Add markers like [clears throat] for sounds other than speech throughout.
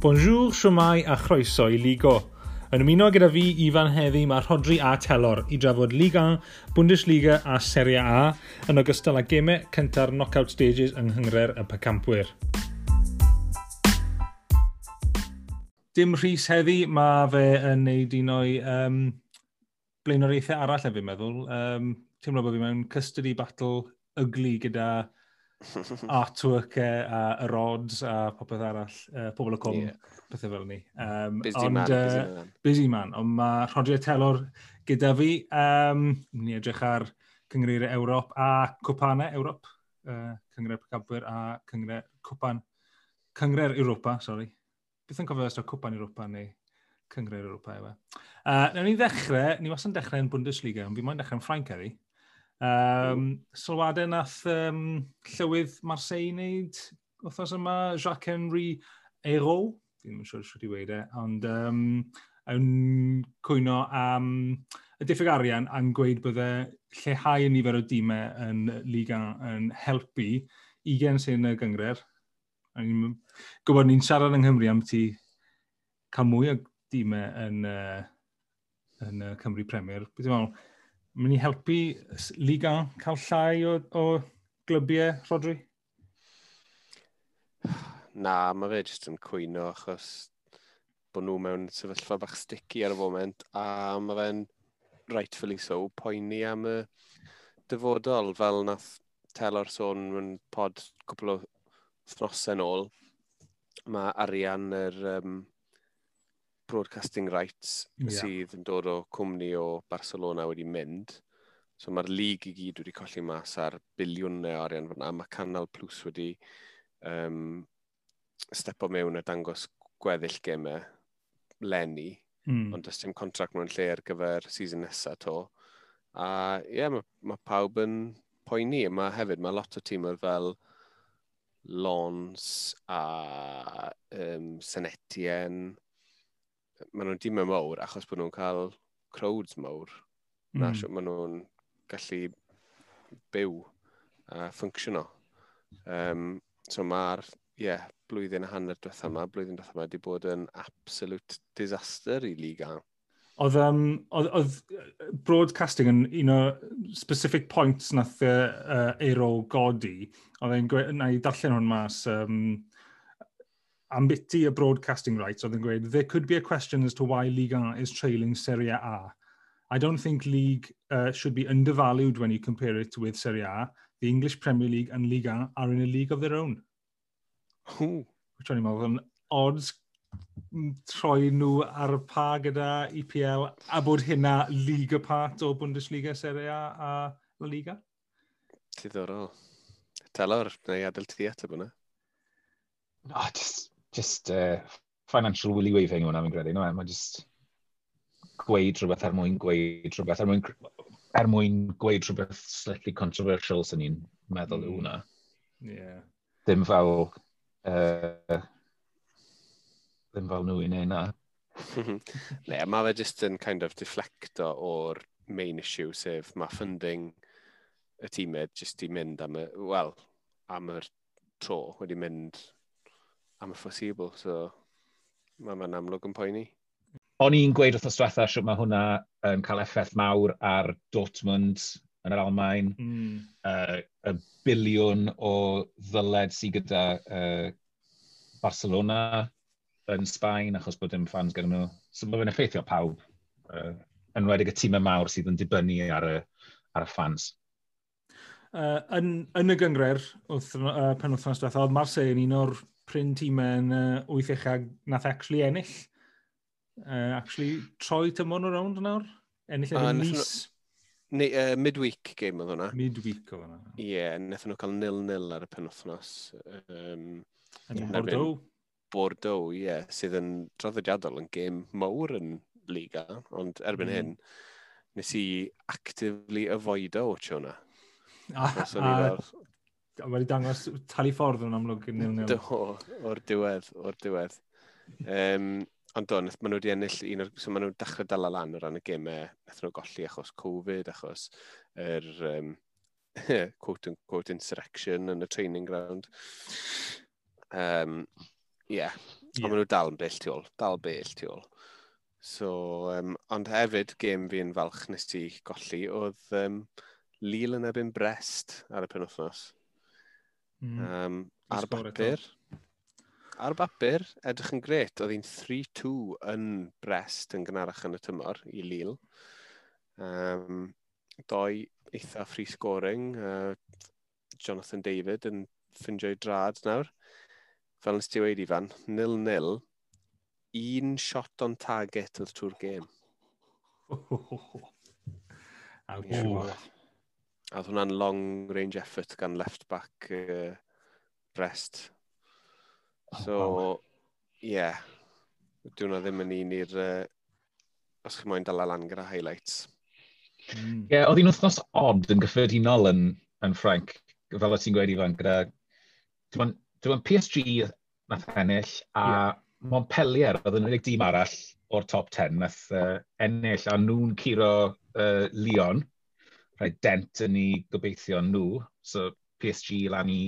Bonjour, siwmai a chroeso i Ligo. Yn ymuno gyda fi, Ifan Heddi, mae Rodri a Telor i drafod Liga, Bundesliga a Serie A yn ogystal â gemau cynta'r knockout stages yng Nghyngre'r y Pacampwyr. Dim Rhys Heddi, mae fe yn neud un o'i um, blaenoriaethau arall, fi'n meddwl. Um, teimlo bod fi mewn custody battle ugly gyda [laughs] artwork uh, a y rods a popeth arall, uh, pobl y cwm, yeah. pethau fel ni. Um, busy ond, man, uh, busy man. Busy man, ond mae Rodri Telor gyda fi. Um, ni edrych ar cyngreiriau Ewrop a cwpanau Ewrop. Uh, cyngreir Pacabwyr a cyngreir cwpan. Cyngreir Europa, sori. Beth yn cofio os cwpan Europa neu cyngreir Europa ewa. Uh, nawr ni ddechrau, ni wasyn dechrau yn Bundesliga, ond fi moyn dechrau'n Ffrainc heddi. Um, sylwadau nath um, Llywydd Marseille wneud wythnos yma, Jacques-Henri Eiro, ddim yn siŵr sure, sure i wedi e, ond um, yn cwyno am y diffyg arian a'n gweud bydde lleihau y nifer o dîmau yn liga yn helpu 20 sy'n y gyngred. Ni'n gwybod ni'n siarad yng Nghymru am ti cael mwy o dîmau yn, uh, yn uh, Cymru Premier. Beth yw'n meddwl, mynd i helpu Liga cael llai o, o glybiau, Rodri? Na, mae fe jyst yn cwyno achos bod nhw mewn sefyllfa bach sticky ar y foment a mae fe'n rightfully so poeni am y dyfodol fel nath telor sôn mewn pod cwpl o thnosau ôl. Mae arian yr um, broadcasting rights yeah. sydd yn dod o cwmni o Barcelona wedi mynd. So mae'r lig i gyd wedi colli mas ar biliwnau o arian fyna. Mae Canal Plus wedi um, stepo mewn a dangos gweddill gemau lenni, mm. ond does dim contract mewn lle ar gyfer season nesaf to. A ie, yeah, mae ma pawb yn poeni. Mae hefyd, mae lot o tîmau fel Lons a um, Senetien, maen nhw'n dimau mawr achos bod nhw'n cael crowds mawr. Mm. Na, hmm. maen nhw'n gallu byw a ffungsiyno. Um, so mae'r yeah, blwyddyn a hanner diwetha yma, blwyddyn diwetha yma, wedi bod yn absolute disaster i Liga. Oedd, um, oedd, oedd broadcasting yn un o specific points nath uh, uh, Eiro godi, oedd e'n gweud, na i darllen hwn mas, um, ambiti y broadcasting rights oedd yn gweud, there could be a question as to why Ligue 1 is trailing Serie A. I don't think League uh, should be undervalued when you compare it with Serie A. The English Premier League and Ligue 1 are in a league of their own. Ooh. Which o'n i'n meddwl yn odds mm, troi nhw ar y pa gyda EPL a bod hynna league apart o Bundesliga, Serie A a La Liga. Diddorol. Telor, neu adael ti ateb hwnna? No, just just uh, financial willy waving hwnna fi'n credu, no? Mae just gweud rhywbeth er mwyn gweud rhywbeth, er mwyn, er mwyn gweud rhywbeth slightly controversial sy'n ni'n meddwl yw mm. hwnna. Yeah. Dim fel, uh, ddim fel nhw i neud na. [laughs] ne, mae fe jyst yn kind of deflecto o'r main issue, sef mae funding y tîmed jyst i mynd am y, well, am yr tro wedi mynd am y ffosibl, so mae ma'n amlwg yn poeni. O'n i'n gweud wrth ystwetha siwt mae hwnna yn cael effaith mawr ar Dortmund yn yr Almain, mm. uh, y biliwn o ddyled sydd gyda uh, Barcelona yn Sbaen achos bod dim fans gyda nhw. So mae fe'n effeithio pawb, uh, yn enwedig y tîmau mawr sydd yn dibynnu ar y, ar y fans. Uh, yn, yn y gyngred, wrth, uh, penwthnos diwethaf, oedd Marseille yn un o'r pryn tîmau yn uh, wyth eich ag nath actually ennill. Uh, actually, troi tymon o'r rownd nawr? Ennill yn ah, mis? Neu, uh, midweek game oedd hwnna. Midweek oedd hwnna. Ie, yeah, nethon nhw cael nil-nil ar y penwthnos. Um, yn. Bordeaux. Bordeaux, ie, yeah, sydd yn draddodiadol yn gêm mawr yn Liga, ond erbyn mm. hyn, nes i actively avoido o tio hwnna. A, a, wedi dangos talu ffordd yn amlwg yn nil nil. Do, o'r diwedd, o'r diwedd. Um, ond do, maen nhw wedi ennill un o'r... So maen nhw'n dechrau dal lan o ran y gemau. Nath nhw golli achos Covid, achos yr... Um, [laughs] quote unquote insurrection yn y training ground. Um, yeah. yeah. Ond maen nhw dal yn bell tu ôl. Dal bell tu ôl. So, um, ond hefyd, gêm fi'n falch nes ti golli oedd um, Lille yn ebyn Brest ar y penwthnos. Mm. Um, ar bapur. Ar bapur, edrych yn gret. Oedd hi'n 3-2 yn Brest yn gynharach yn y tymor i Lille. Um, doi eitha free scoring. Uh, Jonathan David yn ffindio'i drad nawr. Fel nes ti wedi fan, nil-nil. Un shot on target oedd trwy'r gêm. Oh. Ouch. Yeah. A oedd hwnna'n long range effort gan left back uh, Brest. So, oh, wow. yeah. Dwi'n ddim yn un i'r... Uh, os chi'n moyn dala lan gyda highlights. Hmm. Ie, mm. yeah, oedd hi'n wythnos odd yn gyffredinol yn, yn Ffranc, fel o ti'n gweud i fan gyda... Dwi'n PSG nath ennill, a yeah. Montpellier oedd yn unig dîm arall o'r top 10 nath uh, ennill, a nhw'n curo uh, Lyon rhaid dent yn ei gobeithio nhw. So PSG lan i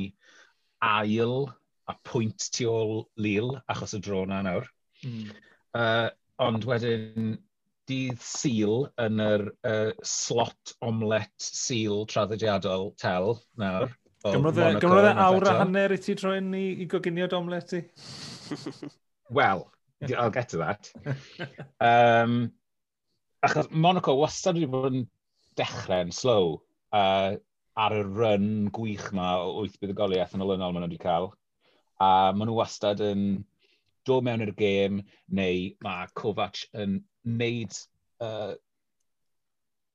ail a pwynt tu ôl Lille, achos y dro na nawr. Mm. Uh, ond wedyn, dydd Sil yn yr uh, slot omlet Sil traddodiadol tel nawr. Gymrodd e, e awr a hanner i ti droi'n i, i goginio omlet ti? [laughs] Wel, I'll get to that. [laughs] um, achos Monaco wastad wedi bod yn dechrau'n slow. Uh, ar y run gwych yma o wyth buddugoliaeth yn olynol maen nhw wedi cael. A maen nhw wastad yn dod mewn i'r gêm, neu mae Kovac yn wneud uh,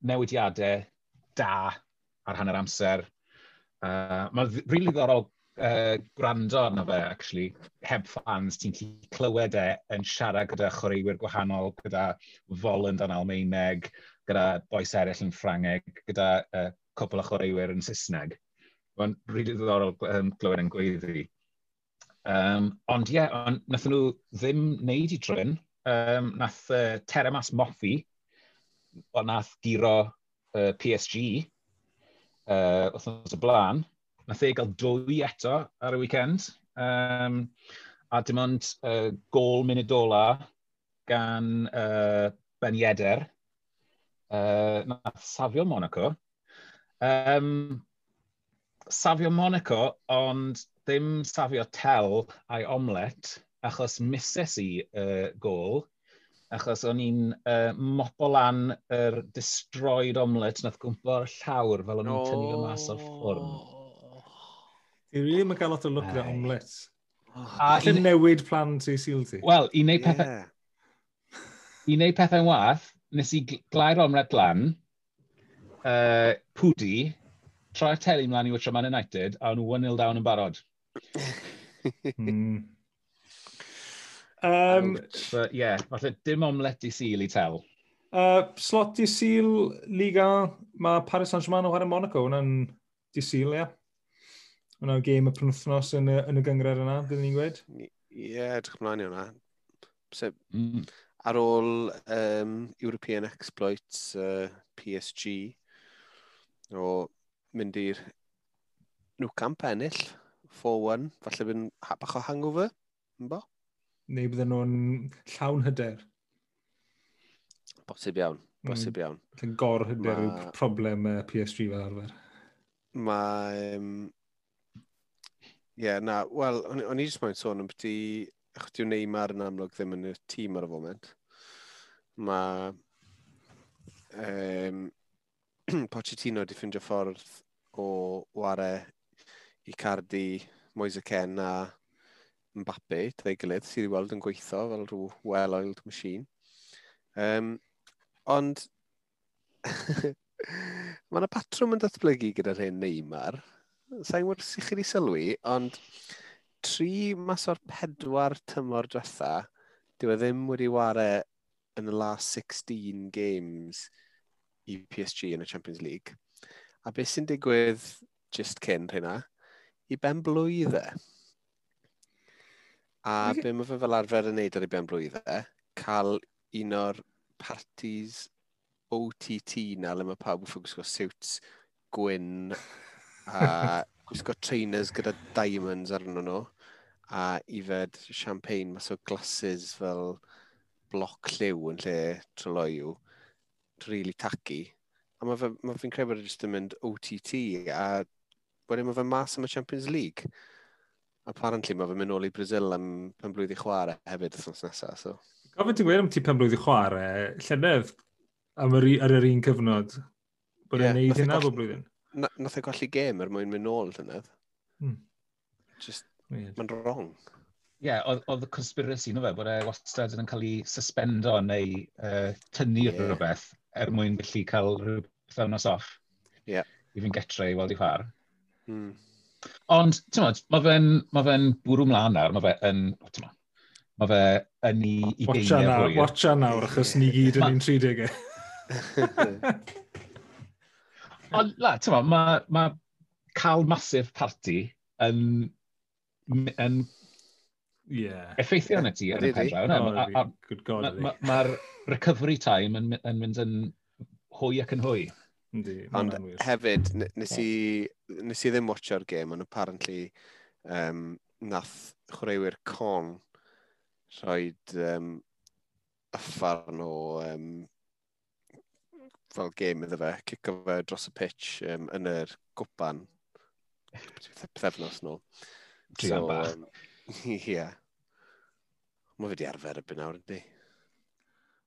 newidiadau da ar hanner amser. Uh, mae'n rili really ddorol uh, gwrando arno fe, actually, heb fans, ti'n clywed e yn siarad gyda chwaraewyr gwahanol, gyda Voland yn Almeineg, gyda boes eraill yn Ffrangeg, gyda uh, cwpl o chwaraewyr yn Saesneg. Mae'n rili ddiddorol um, glywed yn gweiddi. Um, ond ie, yeah, on, nath nhw ddim wneud i tryn. Um, nath uh, Teremas Moffi, o nath giro uh, PSG, uh, wrthnos y blaen, nath ei gael dwy eto ar y weekend. Um, a dim ond uh, gol munudola gan uh, Ben Yedder, Uh, nath safio Monaco. Um, safio Monaco, ond ddim safio tel a'i omlet, achos mises i uh, gol, achos o'n i'n uh, mopo lan yr er destroyed omlet nath gwmpo'r llawr fel o'n i'n oh. tynnu o mas o'r ffwrn. Ti rili ddim yn cael lot o look at omlet. Oh, a i newid plan ti syl ti? Wel, i wneud yeah. I wneud pethau'n wath, nes i glair omlet lan, uh, pwdi, troi'r teli mlaen i wytro Man United, a nhw 1-0 down yn barod. mm. um, but, yeah, falle dim omlet i sil i tel. Uh, slot i sil Liga, mae Paris Saint-Germain o Harry Monaco, hwnna'n di sil, ia. Hwnna'n gêm y penwthnos yn, yn y gyngred yna, byddwn ni'n gweud. Ie, yeah, edrych ymlaen i hwnna. So, mm ar ôl um, European Exploits uh, PSG o mynd i'r nhw camp ennill 4-1, falle bydd bach o hangover, yn bo? Neu bydden nhw'n llawn hyder. Bosib iawn, bosib mm. iawn. Felly gor hyder yw Ma... problem uh, PSG fel arfer. Mae... Ie, um... yeah, na, wel, o'n i jyst moyn sôn am beth Ech diw Neymar yn amlwg ddim yn y tîm ar y foment, mae um, [clears throat] Pochettino di ffindio ffordd o ware i cardi Moise Ken a Mbappe, dau gilydd, sydd i weld yn gweithio fel rhyw well-oiled machine. Um, ond [laughs] mae yna patrwm yn datblygu gyda'r hyn Neymar. Sa'n gwybod sych chi wedi sylwi, ond tri mas o'r pedwar tymor diwetha, dyw e ddim wedi wario yn y last 16 games i PSG yn y Champions League. A beth sy'n digwydd just cyn hynna, i ben blwyddau. A okay. be mae fe fel arfer yn neud ar ei ben blwyddau, cael un o'r parties OTT na le mae pawb wrth gwisgo suits gwyn a [laughs] gwisgo trainers gyda diamonds arno nhw a ifed champagne mas o glasses fel bloc lliw yn lle tryloiw, really tacky. A mae fi'n ma credu bod e jyst yn mynd OTT a wedyn mae fe mas am y Champions League. Apparently mae fe'n mynd nôl i Brazil am pen blwydd i chwarae hefyd y thnos nesaf. So. Gofyn ti'n gweud am ti pen blwydd i chwarae, llynedd am yr, ar yr un cyfnod bod e'n neud e hynna bob blwyddyn? Nath e golli gêm er mwyn mynd nôl llynedd. Hmm. Just Mae'n wrong. Ie, yeah, oedd y conspiracy, no fe, bod e wastad yn cael ei suspendo neu uh, tynnu yeah. rhywbeth er mwyn gallu cael rhywbeth awnos off. Ie. Yeah. I fi'n getre i weld i chwar. Mm. Ond, ti'n modd, mae fe'n ma fe bwrw mlaen nawr, mae fe yn, ti'n modd, mae fe yn i, i Watcha nawr, fwy. watcha nawr, achos ni gyd yn un 30 e. [laughs] Ond, la, ti'n modd, mae ma cael masif parti yn yn yeah. effeithio yna ti yn y pen draw. Mae'r recovery time yn, yn mynd yn hwy ac yn hwy. Ond hefyd, nes i, nes i ddim watcho'r gêm, ond apparently um, nath chwaraewyr con rhoed um, yffarn o um, fel gêm iddo fe, cico fe dros y pitch um, yn yr gwpan [laughs] pethefnos nhw. No. Druan so, bach. [laughs] Ie. Yeah. Mae fe di arfer y byn awr ydy.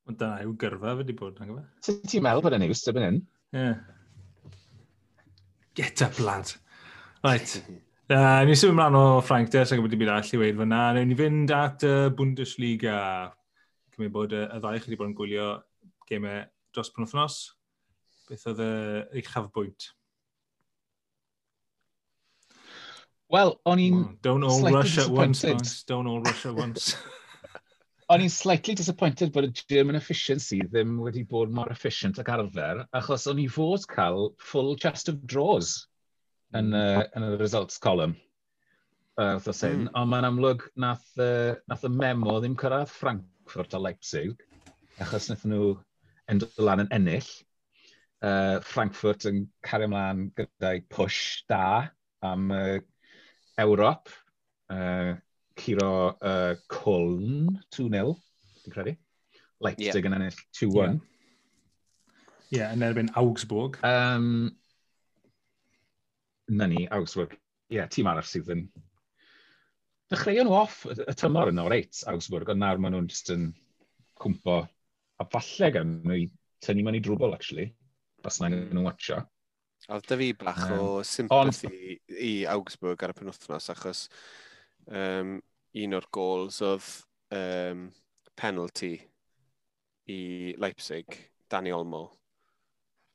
Ond da yw gyrfa fe di bod, nag yma. Sut ti'n meddwl bod yn iws, dybyn hyn? Ie. Get up, lad. Right. [laughs] uh, ni sy'n ymlaen o Frank Des, ac wedi byd all i weid fyna. Newn ni fynd at y uh, Bundesliga. Cymru bod uh, y ddau chi wedi bod yn gwylio gemau dros pan wythnos. Beth oedd uh, eich hafbwynt? Well, o'n i'n... Don't all rush at once, Don't all rush at once. o'n i'n slightly disappointed bod y German efficiency ddim wedi bod mor efficient ac arfer, achos o'n i fod cael full chest of draws yn, uh, yn y results column. Uh, wrth mm. ond mae'n amlwg nath, uh, nath y memo ddim cyrraedd Frankfurt a Leipzig, achos wnaethon nhw endodd lan yn ennill. Uh, Frankfurt yn cario ymlaen gyda'i push da am uh, Ewrop, uh, curo uh, Coln 2-0, dwi'n credu. Leipzig yeah. yn ennill 2-1. Ie, yeah. yn erbyn Augsburg. Um, na ni, Augsburg. Ie, yeah, tîm arall sydd yn... Dechreuon nhw off y, tymor yno, reit, Augsburg, ond nawr maen nhw'n just yn cwmpo. A falle gan nhw i tynnu mewn i drwbl, actually, bas na'n nhw'n watcho. Oedd da fi bach um, o sympathy on... i Augsburg ar y penwthnos, achos um, un o'r gols oedd um, penalty i Leipzig, Dani Olmo.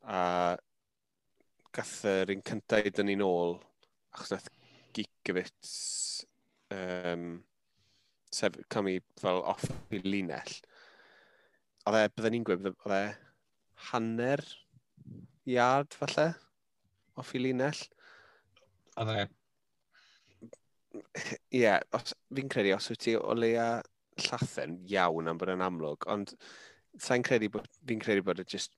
A gath yr un cyntaf i dyn ni'n ôl, achos nath Gigavits um, sef, cam i fel off i linell. Oedd e, byddwn ni'n gweud, oedd e hanner iard falle? off i linell. Oedd e. Ie, fi'n credu os wyt ti o leia llathen iawn am bod yn amlwg, ond sa'n credu bod, fi'n credu bod e y just,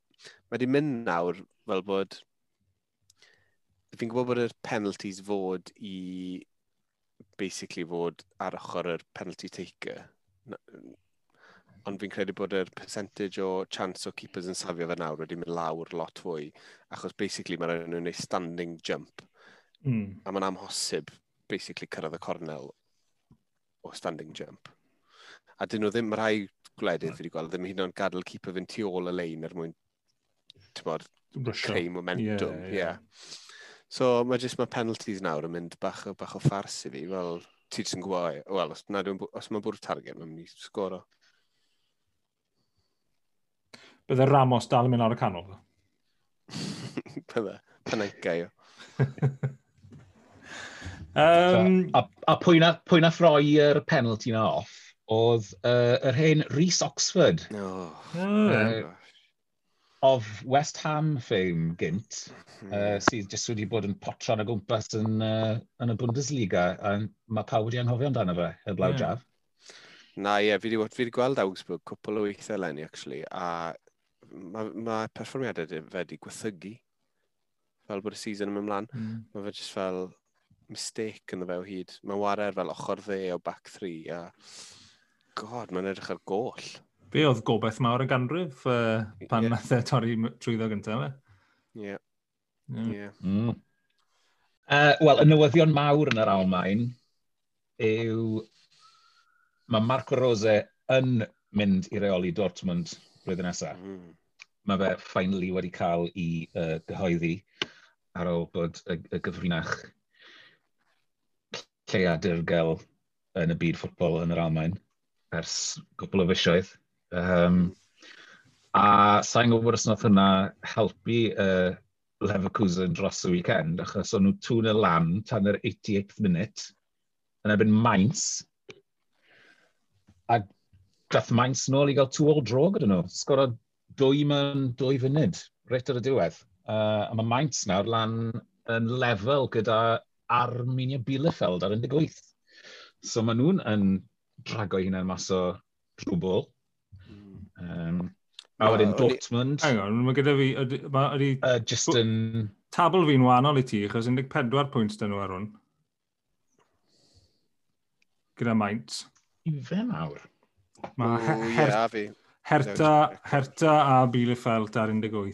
mae di mynd nawr fel bod, fi'n gwybod bod y penalties fod i basically fod ar ochr yr penalty taker ond fi'n credu bod yr percentage o chance o keepers yn safio fe nawr wedi mynd lawr lot fwy, achos basically mae'n nhw'n gwneud standing jump, mm. a mae'n amhosib basically cyrraedd y cornel o standing jump. A dyn nhw ddim, mae rhai gwledydd fi wedi gweld, ddim hyd yn oed gadael keeper fynd tu ôl y lein er mwyn ti'n bod, creu momentum. Yeah, yeah. yeah. So mae jyst mae penalties nawr yn mynd bach, bach o ffars i fi, fel ti jyst yn gwybod, wel, os, os mae bwrdd target, mae'n mynd i sgoro bydde Ramos dal yn mynd ar y canol. [laughs] bydde, penegau. um, [laughs] a, a pwy na, pwy na ffroi'r penalty na off? oedd uh, yr hen Rhys Oxford. No. Uh, of West Ham fame gynt, uh, sydd jyst wedi bod yn potron o gwmpas yn, uh, yn y Bundesliga, a mae pawb wedi anghofio amdano fe, y blaw yeah. Hmm. jaf. Na, ie, yeah, fi wedi gweld Augsburg cwpl o weithiau lenni, actually, a mae ma perfformiadau fe wedi gwythygu. Fel bod y season yn ymlaen. Mm. Mae fe jyst fel mistake yn y fe o hyd. Mae'n warer fel ochr dde o back 3 a god, mae'n edrych ar goll. Be oedd gobeith mawr y ganrif uh, pan yeah. nath e torri trwyddo gyntaf e? Ie. Ie. Hmm. Wel, y newyddion mawr yn yr Almain yw mae Marco Rose yn mynd i reoli Dortmund blwyddyn nesaf. Mm mae fe finally wedi cael i uh, gyhoeddi ar ôl bod y, y gyfrinach lleadur gael yn y byd ffwtbol yn yr Almain ers gwbl o fisioedd. Um, a sa'n gwybod os wnaeth hynna helpu uh, Leverkusen dros y weekend, achos o'n nhw tŵn y lan tan yr 88th minute yn ebyn Mainz. A dath Mainz nôl i gael two all draw gyda nhw. Sgoro dwy mewn dwy funud, reit ar y diwedd. Uh, a mae Mainz nawr lan yn lefel gyda Armenia Bielefeld ar 18. So maen nhw'n yn drago hunain mas o drwbl. Um, a wedyn uh, Dortmund. Hang on, mae gyda fi... Ydy, ma, ydy, uh, just yn... Tabl fi'n wahanol i ti, chos 14 pwynt dyn nhw ar hwn. Gyda maint. I fe nawr? Mae her... her, fi. Herta, Herta a Bielefeld ar 18.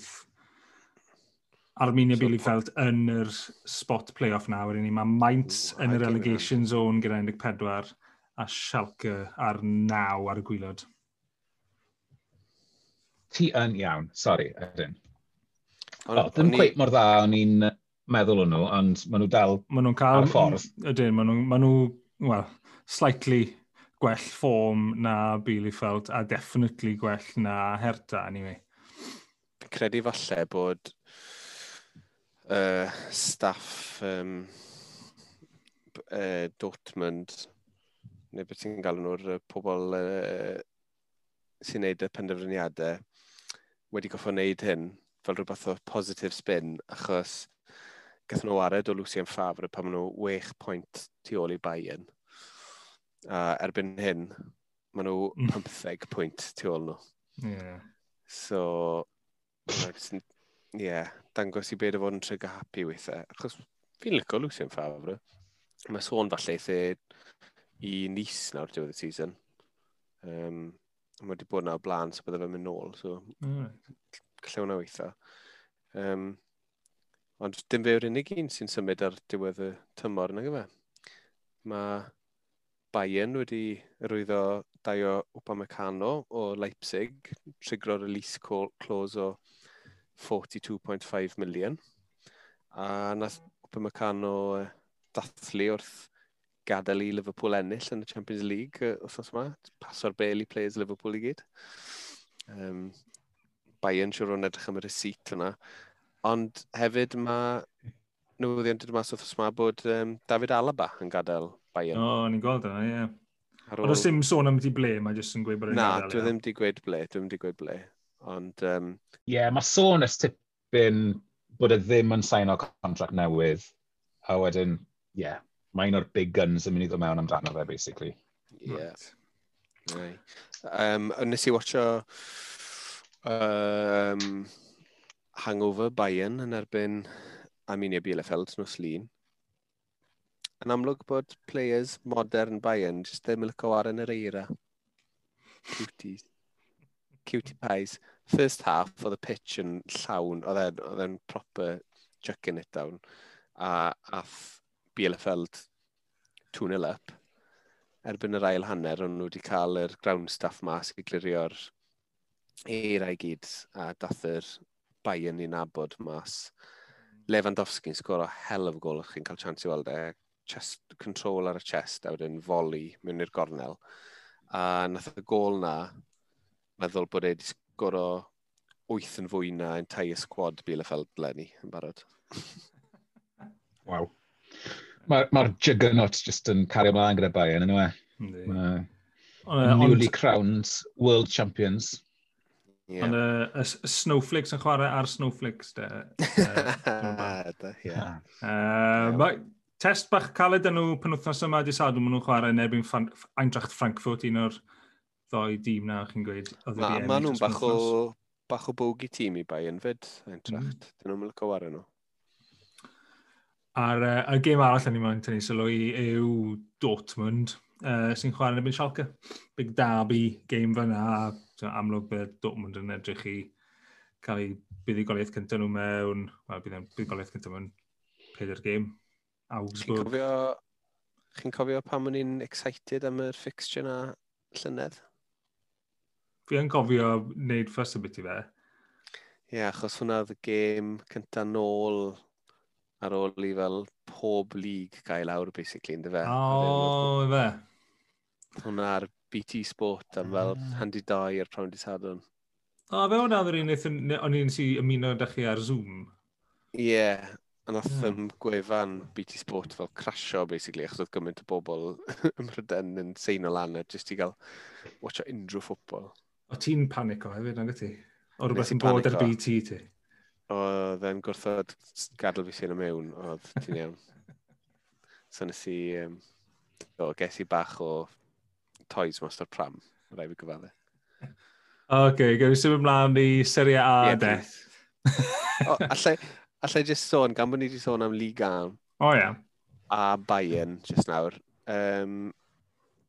Arminia so, Bielefeld yn yr spot playoff na, wedyn. Mae Mainz yn yr relegation zone gyda 14 a Schalke ar 9 ar y gwylod. Ti yn iawn, sori, Edyn. Oh, ddim cweith mor dda o'n i'n meddwl o'n nhw, ond maen nhw dal ma nhw cael, ar ffordd. Ydyn, maen nhw, ma nhw well, slightly gwell ffom na Bielefeld a definitely gwell na Herta, anyway. Fi'n credu falle bod uh, staff um, uh, Dortmund, neu beth ti'n galw nhw'r pobl uh, sy'n neud y penderfyniadau, wedi goffo wneud hyn fel rhywbeth o positive spin, achos gath nhw wared o Lucien Favre pan maen nhw wech pwynt tu ôl i Bayern. A erbyn hyn, maen nhw mm. 15 pwynt tu ôl nhw. Yeah. So, ie, yeah, dangos i beth o fod yn tryg happy weithiau. Achos fi'n lyco Lucien Favre. Mae sôn falle eitha i nis nawr diwedd y season. Um, mae wedi bod na o blaen, so bydde fe'n mynd nôl. So, mm. Gallai hwnna weithio. Um, ond dim fe yw'r unig un sy'n symud ar diwedd y tymor yna gyfe. Mae Bayern wedi rwyddo Daio Upamecano o Leipzig, trigro'r release clause o 42.5 million. A nath Upamecano e, dathlu wrth gadael i Liverpool ennill yn y Champions League e, wrthnos yma. Paso'r bel i players Liverpool i gyd. Um, Bayern siwr o'n edrych am y receipt yna. Ond hefyd mae newyddion dydw mas wrthnos yma bod um, David Alaba yn gadael Bayern. O, oh, ni'n gweld yna, ie. Yeah. Ond os dim sôn am di ble, mae jyst yn gweud bod yn Na, dwi ddim di gweud ble, dwi ddim di gweud ble. Ond... Ie, um... yeah, mae sôn ys tipyn bod e ddim yn sain o contract newydd. A wedyn, ie, yeah, mae un o'r big guns yn mynd i ddod mewn amdano fe, basically. Ie. Yeah. Right. Um, nes i watcho um, Hangover Bayern yn erbyn Aminia Bielefeld nos lun. Yn amlwg bod players modern Bayern jyst ddim yn lyco ar yn yr eira. Cuties. Cutie pies. First half, oedd y pitch yn llawn, oedd e'n proper chucking it down. A ath Bielefeld 2-0 up. Erbyn yr ail hanner, ond nhw wedi cael yr ground staff mas i glirio'r eira i gyd a dath yr Bayern i nabod mas. Hmm. Lewandowski'n sgoro hell of gol, chi'n cael chance i weld e chest, control ar y chest a wedyn foli mewn i'r gornel. A nath y gol na, meddwl bod e wedi sgoro wyth yn fwy na yn tai y squad Bielefeld lenni yn barod. [laughs] Waw. Mae'r ma, juggernaut just yn cario mlaen gyda Bayern yn yw e. e newly crowned world champions. Yeah. Ond e, y, y snowflakes yn chwarae ar snowflakes, de. Uh, yeah. uh, Test bach caled yn nhw penwthnos yma di sadw, maen nhw'n chwarae yn erbyn Eintracht Frankfurt, un o'r ddoi dîm na, chi'n gweud. Ma, maen nhw'n bach o, bach o bogi tîm i Bayern fyd, Eintracht. Mm. Dyn nhw'n mynd o wario nhw. A'r uh, gêm arall yn ni i'n tynnu sylw i yw Dortmund, uh, sy'n chwarae yn ebyn Schalke. Big derby, game fyna, a amlwg bydd Dortmund yn edrych i cael ei buddigoliaeth cyntaf nhw mewn, wel, bydd buddigoliaeth cyntaf mewn peder gêm, Augsburg. Chi'n cofio, chi cofio pam o'n i'n excited am yr fixture na llynedd? Fi yn cofio wneud ffys y bit i fe. Ie, yeah, achos hwnna oedd y gêm cyntaf nôl ar ôl i fel pob lig gael lawr, basically, ynddo fe. O, oh, fe. Hwnna'r BT Sport am fel mm. handi dau ar prawn di sadwn. O, fe hwnna oedd yr un o'n i'n si ymuno â chi ar Zoom. Ie, yeah, A nath yeah. um, gwefan BT Sport fel crasio, basically, achos oedd gymaint o bobl ym [laughs] Mhryden yn o lan jyst i gael watcha unrhyw ffwbol. O ti'n panico hefyd, nag ti? O rhywbeth yn bod ar BT ti? Oedd e'n gwrthod gadael fi sy'n y mewn, oedd ti'n iawn. [laughs] so nes i, um, o, ges i bach o Toys mas o'r Pram, rai fi gyfalu. Oce, okay, gawr i symud ymlaen i Serie A, yeah, de. o, allai, allai jyst sôn, gan bod ni wedi sôn am Liga O oh, ia. Yeah. A Bayern, jyst nawr. Um,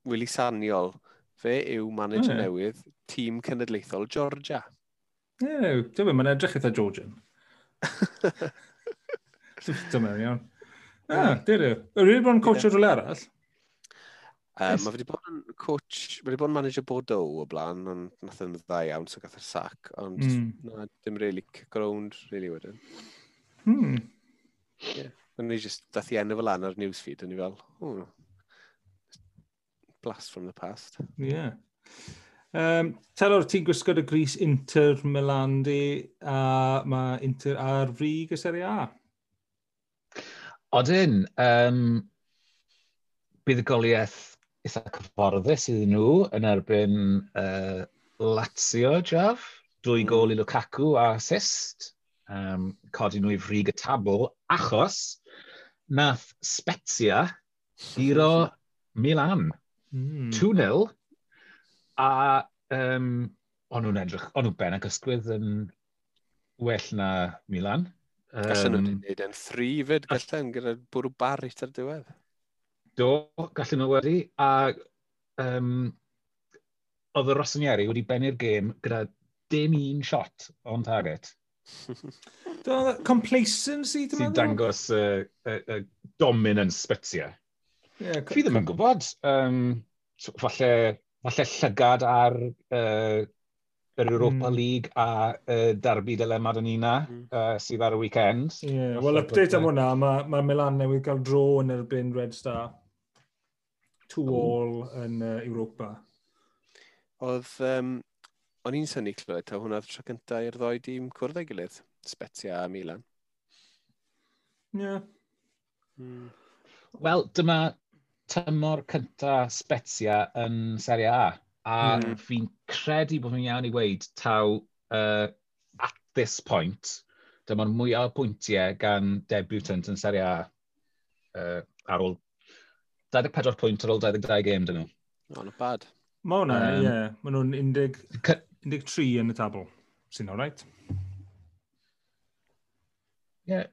Willy Saniol, fe yw manager oh, yeah. newydd tîm cenedlaethol Georgia. Ew, dwi'n mynd, e, mae'n edrych eitha Georgian. [laughs] Dwi'n e, mynd, iawn. Ah, dwi. Yr un bod yn coach rhywle arall? Um. Mae wedi bod yn coach, mae wedi bod yn manager Bordeaux o blaen, ond nath e yn dda iawn, so gath yr sac, ond mm. na, dim really kick around, really wedyn. Hmm. Yeah. Ond ni just, dath i enw fel lan ar newsfeed, yn ni fel, oh, blast from the past. Yeah. Um, Teror, ti'n gwisgo y gris Inter Milan di, a mae Inter ar frig y Serie A. Odyn, um, buddugoliaeth eitha cyfforddus iddyn nhw yn erbyn uh, Lazio, Jaf. Dwy hmm. gol i Lukaku a assist um, codi nhw i frig y tabl, achos nath Spezia giro Milan. Mm. 2-0, a um, o'n nhw'n edrych, o'n nhw'n ben ac ysgwydd yn well na Milan. Um, gallen nhw'n gwneud yn thri fyd, gallen, gyda bwrw bari ar diwedd. Do, gallen nhw wedi, a um, oedd y Rossinieri wedi bennu'r gêm gyda dim un shot on target. Do, complacency, dwi'n meddwl? Sy'n dangos y uh, uh, uh, dominance sbytia. Yeah, Fi ddim yn gwybod. Um, falle, falle llygad ar uh, yr Europa mm. League a uh, derby dilemma dyn ni na, mm. uh, sydd ar y weekend. Yeah. Wel, update am hwnna, mae ma Milan newydd cael dro yn erbyn Red Star. Two all oh. all yn uh, Europa. Oedd um, o'n i'n syni clywed, ta hwnna'r tro cyntaf i'r ddoi dîm cwrdd ei gilydd, Sbetia a Milan. Ie. Yeah. Mm. Wel, dyma tymor cynta Sbetia yn Serie A, a mm. fi'n credu bod fi'n iawn i weid taw uh, at this point, dyma'r mwyaf pwyntiau gan debutant yn Serie A uh, ar ôl 24 pwynt ar ôl 22 game dyn nhw. Oh, not bad. Mae hwnna, ie. Um, yeah. Mae nhw'n 13 yn y tabl. Sy'n o'r rhaid? Ie. Yeah.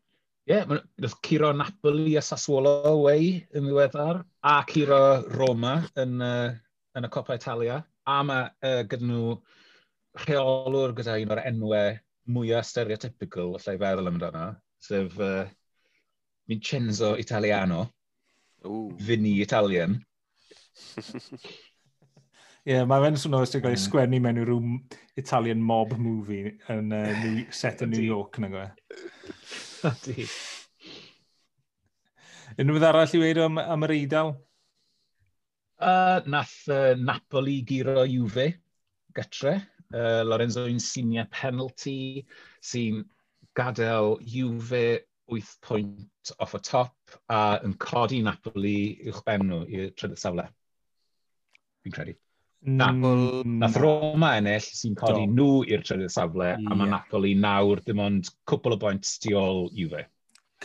Ie, yeah, nath curo Napoli a Sassuolo away yn ddiweddar, a curo Roma yn, uh, yn y Copa Italia, a mae uh, gyda nhw rheolwr gyda un o'r enwau mwyaf stereotypical, allai feddwl amdano, sef uh, Vincenzo Italiano, Ooh. Vinny Italian. [laughs] Ie, yeah, mae fe'n swno os ti'n gael mm. sgwennu mewn i rhyw Italian mob movie yn uh, [laughs] New, set yn New York, nag o. E? Ydy. Unrhyw arall i weid am, am yr eidl? Uh, nath uh, Napoli giro Juve gytre. Uh, Lorenzo Insigne penalty sy'n gadael Juve 8 pwynt off y top a yn codi Napoli uwchben nhw i'r trydydd safle. Fi'n credu. Napoli... Mm. Nath Roma ennill sy'n codi Do. nhw i'r trydydd safle, yeah. a mae Napoli nawr dim ond cwpl o boint tu ôl i fe.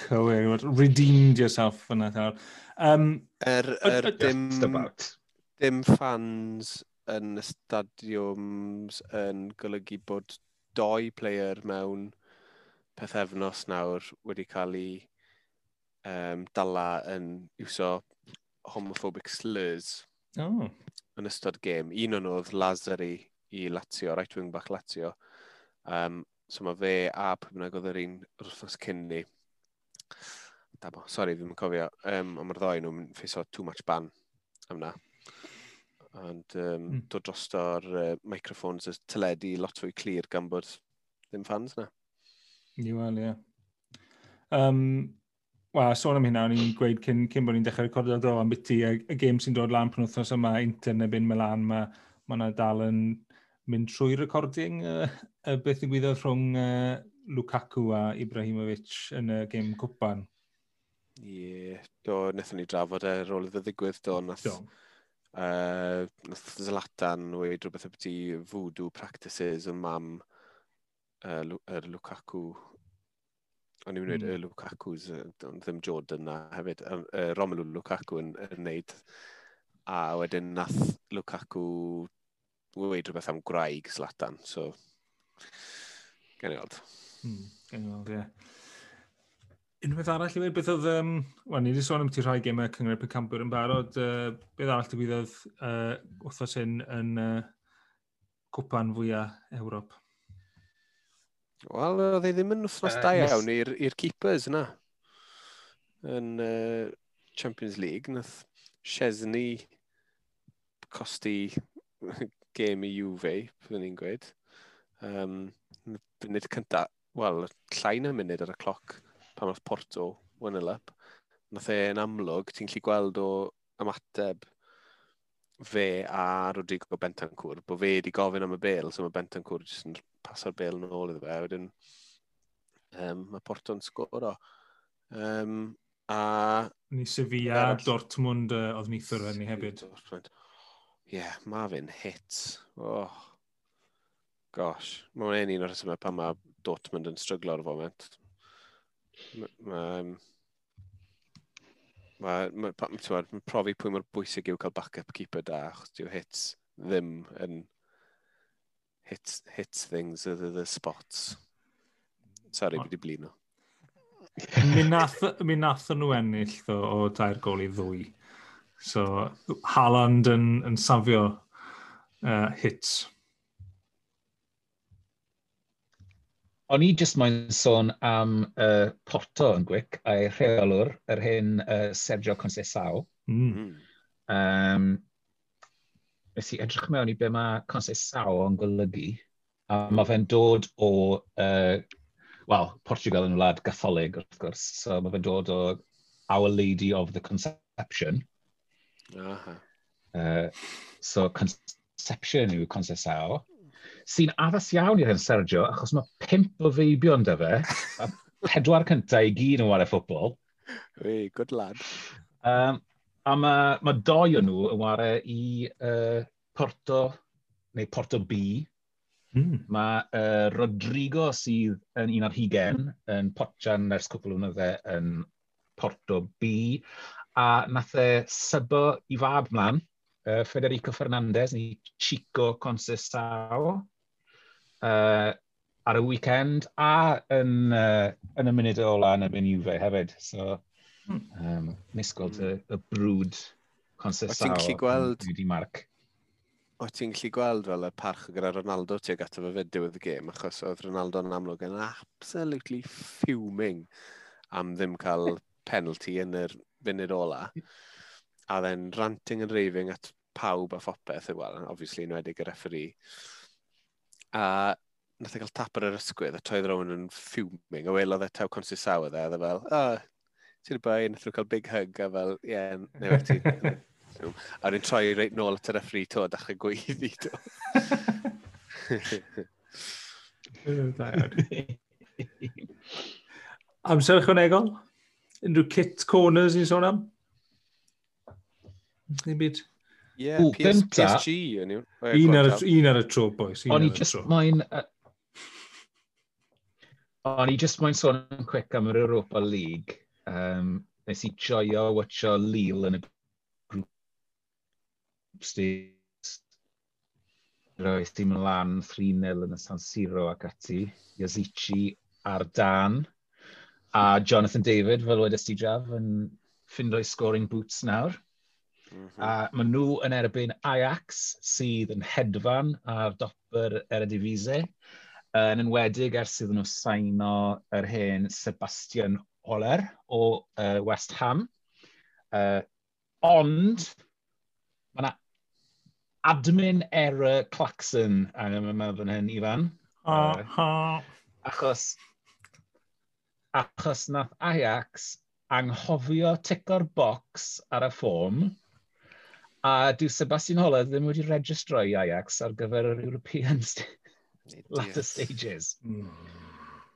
Cywir, redeemed yourself yna thawr. Um, er, er, dim, dim fans yn y stadiwms yn golygu bod doi player mewn pethefnos nawr wedi cael ei um, dala yn iwso homophobic slurs. Oh yn ystod gêm. Un o'n oedd Lazari i Lazio, right wing bach Lazio. Um, so mae fe a pwy bynnag oedd yr un wrthnos cyn ni. Dabo, sori, ddim yn cofio. Um, ond mae'r ddoi nhw'n ffeiso too much ban am na. Ond um, mm. dod dros o'r uh, microphones y teledu lot fwy clir gan bod ddim fans na. Ni wel, ie. Yeah. Um, Wel, sôn am hynna, o'n i'n gweud cyn, cyn bod ni'n dechrau recordio dro am biti, y, y gêm sy'n dod lan pan wythnos yma, Inter neu Byn Milan, mae ma yna dal yn mynd trwy recording uh, uh, beth i gwyddoedd rhwng uh, Lukaku a Ibrahimovic yn y gêm cwpan. Ie, yeah, do, wnaethon ni drafod e ar ôl iddo ddigwydd, do, nath, do. Uh, nath Zlatan wedi rhywbeth o beth i voodoo practices yn mam uh, Lukaku O'n i'n gwneud mm. y hmm. Lukaku's, ddim Jordan na hefyd. Uh, Romelu Lukaku yn, yn neud. A wedyn nath Lukaku wedi rhywbeth am graig slatan, so gen i weld. Mm, gen i weld, ie. Yeah. Unwaith arall i ddweud, beth oedd, um, wel, ni wedi sôn am ti rhai gemau cyngor Pencambr yn barod, uh, beth arall ti digwyddodd uh, wrthos hyn yn uh, cwpan fwyaf Ewrop? Wel, oedd ei ddim yn wythnos uh, da iawn i'r keepers yna. Yn uh, Champions League, nath Chesney costi [laughs] gêm i Juve, byddwn ni'n gweud. Um, munud cynta, wel, llai na munud ar y cloc pan oedd Porto one up. Nath e'n amlwg, ti'n lli gweld o ymateb fe a Rodrigo Bentancur, bod fe wedi gofyn am y bel, so mae Bentancur jyst yn paso'r bel yn ôl iddo fe, wedyn um, mae Porto'n sgoro. Um, a... Ni Sevilla, er, Dortmund, uh, oedd nithwr fe ni hefyd. Ie, yeah, mae fe'n hit. Oh. Gosh, mae'n un o'r rhesymau pan mae Dortmund yn stryglo ar y foment. Mae... Mae ma, ma, profi pwy mor bwysig yw cael backup keeper da, achos diw hits ddim yn hits, hits things are the spots. Sorry, byd i blino. mi nath, mi nath nhw ennill ddo, o dair gol i ddwy. So, Haaland yn, yn safio uh, hits. O'n i jyst moyn sôn am uh, Porto yn gwic, a'i rheolwr, yr hyn uh, Sergio Concesao. Mm. Um, nes i edrych mewn i be mae concept Sao yn golygu. A mae fe'n dod o, uh, wel, Portugal yn wlad gatholig wrth gwrs, so mae fe'n dod o Our Lady of the Conception. Uh -huh. uh, so Conception yw concept Sao. Sy'n addas iawn i'r hyn, Sergio, achos mae pimp o feibion yn fe, a pedwar cyntaf i gyd yn wario ffwbl. Hey, good lad. Um, A mae, mae doi o nhw yn wario i uh, Porto, neu Porto B. Mm. Mae uh, Rodrigo sydd yn un ar hugen, yn potjan ers cwpl o wnyddau yn Porto B. A nath e sybo i fab mlaen, uh, Federico Fernandez, neu Chico Concesao. Uh, ar y weekend a yn, uh, yn y munud ola yn y byn Juve hefyd. So, Um, nes gweld y, hmm. y brwd consesau o ti'n gweld... Di Mark. O ti'n gallu gweld fel y parch gyda Ronaldo tuag ato fe fyd diwedd y gêm, achos oedd Ronaldo yn amlwg yn absolutely fuming am ddim cael penalty yn yr funud ola. A then ranting and raving at pawb a phopeth, well, obviously enwedig y referee. A nath e gael tap ar yr ysgwydd, a toedd rhywun yn fuming, a welodd e taw consi sawa dde, a dde fel, oh, ti'n bai, nath nhw cael big hug a fel, ie, yeah, neu ti. [laughs] a rwy'n troi reit nôl at y referee to, a dachrau gweiddi to. [laughs] Amser ychwanegol? Unrhyw kit corners i'n sôn am? Neu byd? Ie, Yeah, Ooh, PS, PSG yn yw. Oh, un ar y tro, boys. O'n i just mae'n... O'n i just mae'n sôn yn quick am yr Europa League Um, nes i joio watcho Lille yn y grŵp stes. Roes dim lan 3-0 yn y San Siro ac ati. Yazici ar dan. A Jonathan David, fel wedi sti draf, yn ffindo i scoring boots nawr. Mm -hmm. A maen nhw yn erbyn Ajax sydd yn hedfan ar dopper Eredivisie. Yn enwedig ers iddyn nhw saino yr hen Sebastian Oler o uh, West Ham. Uh, ond, mae yna admin error Claxon angen yma fan hyn, Ifan. Uh, uh, achos, achos nath Ajax anghofio tico'r box ar y ffôn, a dyw Sebastian Holler ddim wedi registroi Ajax ar gyfer yr European latter stages. Mm.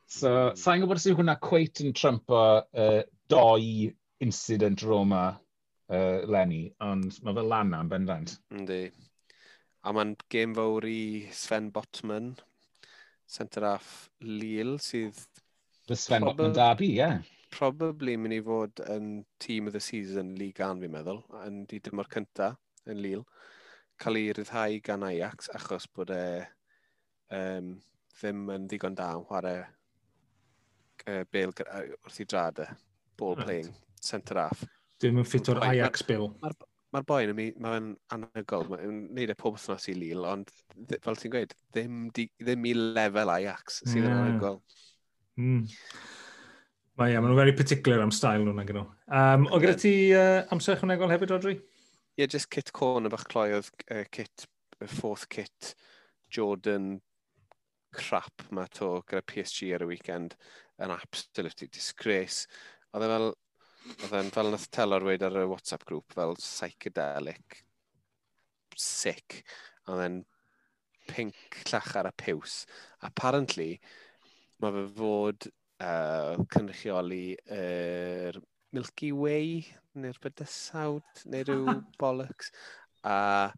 So, hmm. sa'n gwybod sy'n hwnna cweit yn trympo uh, doi incident Roma uh, Lenny, ond mae fel lan yn bendant. Yndi. A mae'n gêm fawr i Sven Botman, centre half Lille, sydd... The Sven probab... Botman Derby, ie. Yeah. Probably mynd i fod yn team of the season League An, fi'n meddwl, yn di dymor cynta yn Lille, cael ei ryddhau gan Ajax achos bod e um, ddim yn ddigon da yn chwarae uh, Bale wrth i drad e. Ball right. playing, centre half. Dwi'n mynd ffit o'r Ajax Bale. Mae'r ma boi yn mae'n anhygol, mae'n neud e pob wythnos i Lille, ond fel ti'n gweud, ddim, di, ddim i lefel Ajax sydd yn yeah. anhygol. Mm. Mae yeah, maen nhw'n very particular am style nhw'n ag nhw. Um, o gyda ti uh, amser ychwanegol hefyd, Rodri? Ie, yeah, just kit corn y bach cloi oedd uh, kit, y fourth kit, Jordan crap ma to gyda PSG ar y weekend yn absolutely disgrace. Oedd e fel, oedd e'n fel nath telor weid ar y WhatsApp grŵp, fel psychedelic, sick, oedd e'n pink llach ar y piws. Apparently, mae fe fod uh, cynrychioli yr er Milky Way, neu'r Bydysawd, neu rhyw [laughs] bollocks, a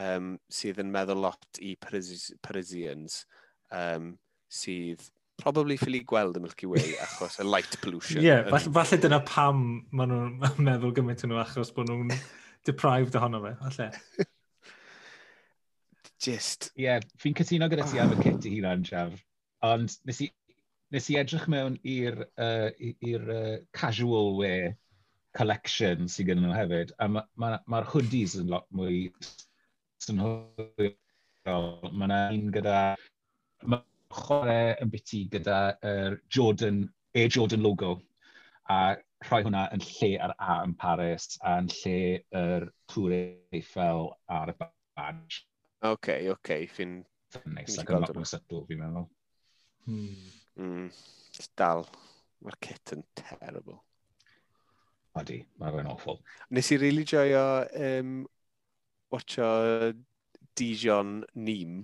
um, sydd yn meddwl lot i Paris Parisians, um, sydd probably ffili gweld y Milky Way achos y light pollution. Ie, yeah, falle, falle dyna pam maen nhw'n [laughs] meddwl gymaint nhw achos bod nhw'n deprived ohono fe, falle. Just. Ie, yeah, fi'n cytuno gyda ti am y kit i hunan, Siaf. Ond nes i, nes i edrych mewn i'r uh, uh, casual wear collection sydd gen nhw hefyd, a mae'r ma, ma, hoodies yn lot mwy synhwyr. Mae yna un gyda... Ma, chwarae yn biti gyda uh, Jordan, Air Jordan logo a rhoi hwnna yn lle ar A yn Paris a yn lle yr Tŵr Eiffel ar y badge. Oce, okay, oce, okay. fi'n... Neis, ac yn lot mwy sydl, fi'n meddwl. Hmm. Mm, dal, mae'r kit yn terrible. Odi, mae'n fe'n awful. Nes i really joio um, watcho Dijon Neem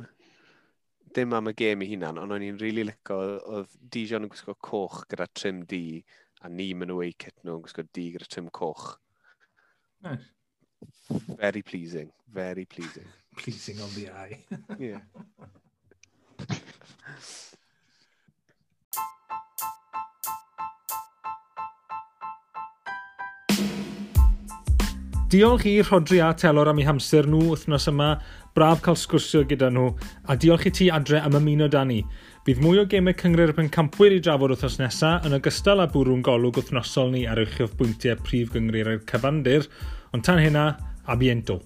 dim am y gêm i hunan, ond o'n i'n rili really licio, oedd Dijon yn gwisgo coch gyda trim D, a ni yn away kit nhw'n gwisgo D gyda trim coch. Nice. Very pleasing, very pleasing. [laughs] pleasing on the eye. [laughs] yeah. Diolch i Rodri a Telor am eu hamser nhw wythnos yma braf cael sgwrsio gyda nhw a diolch i ti adre am ymuno da ni. Bydd mwy o gemau cyngred y campwyr i drafod wrthos nesaf yn ogystal â bwrw'n golwg wythnosol ni ar uchaf bwyntiau prif gyngreir yr cyfandir, ond tan hynna, abiento.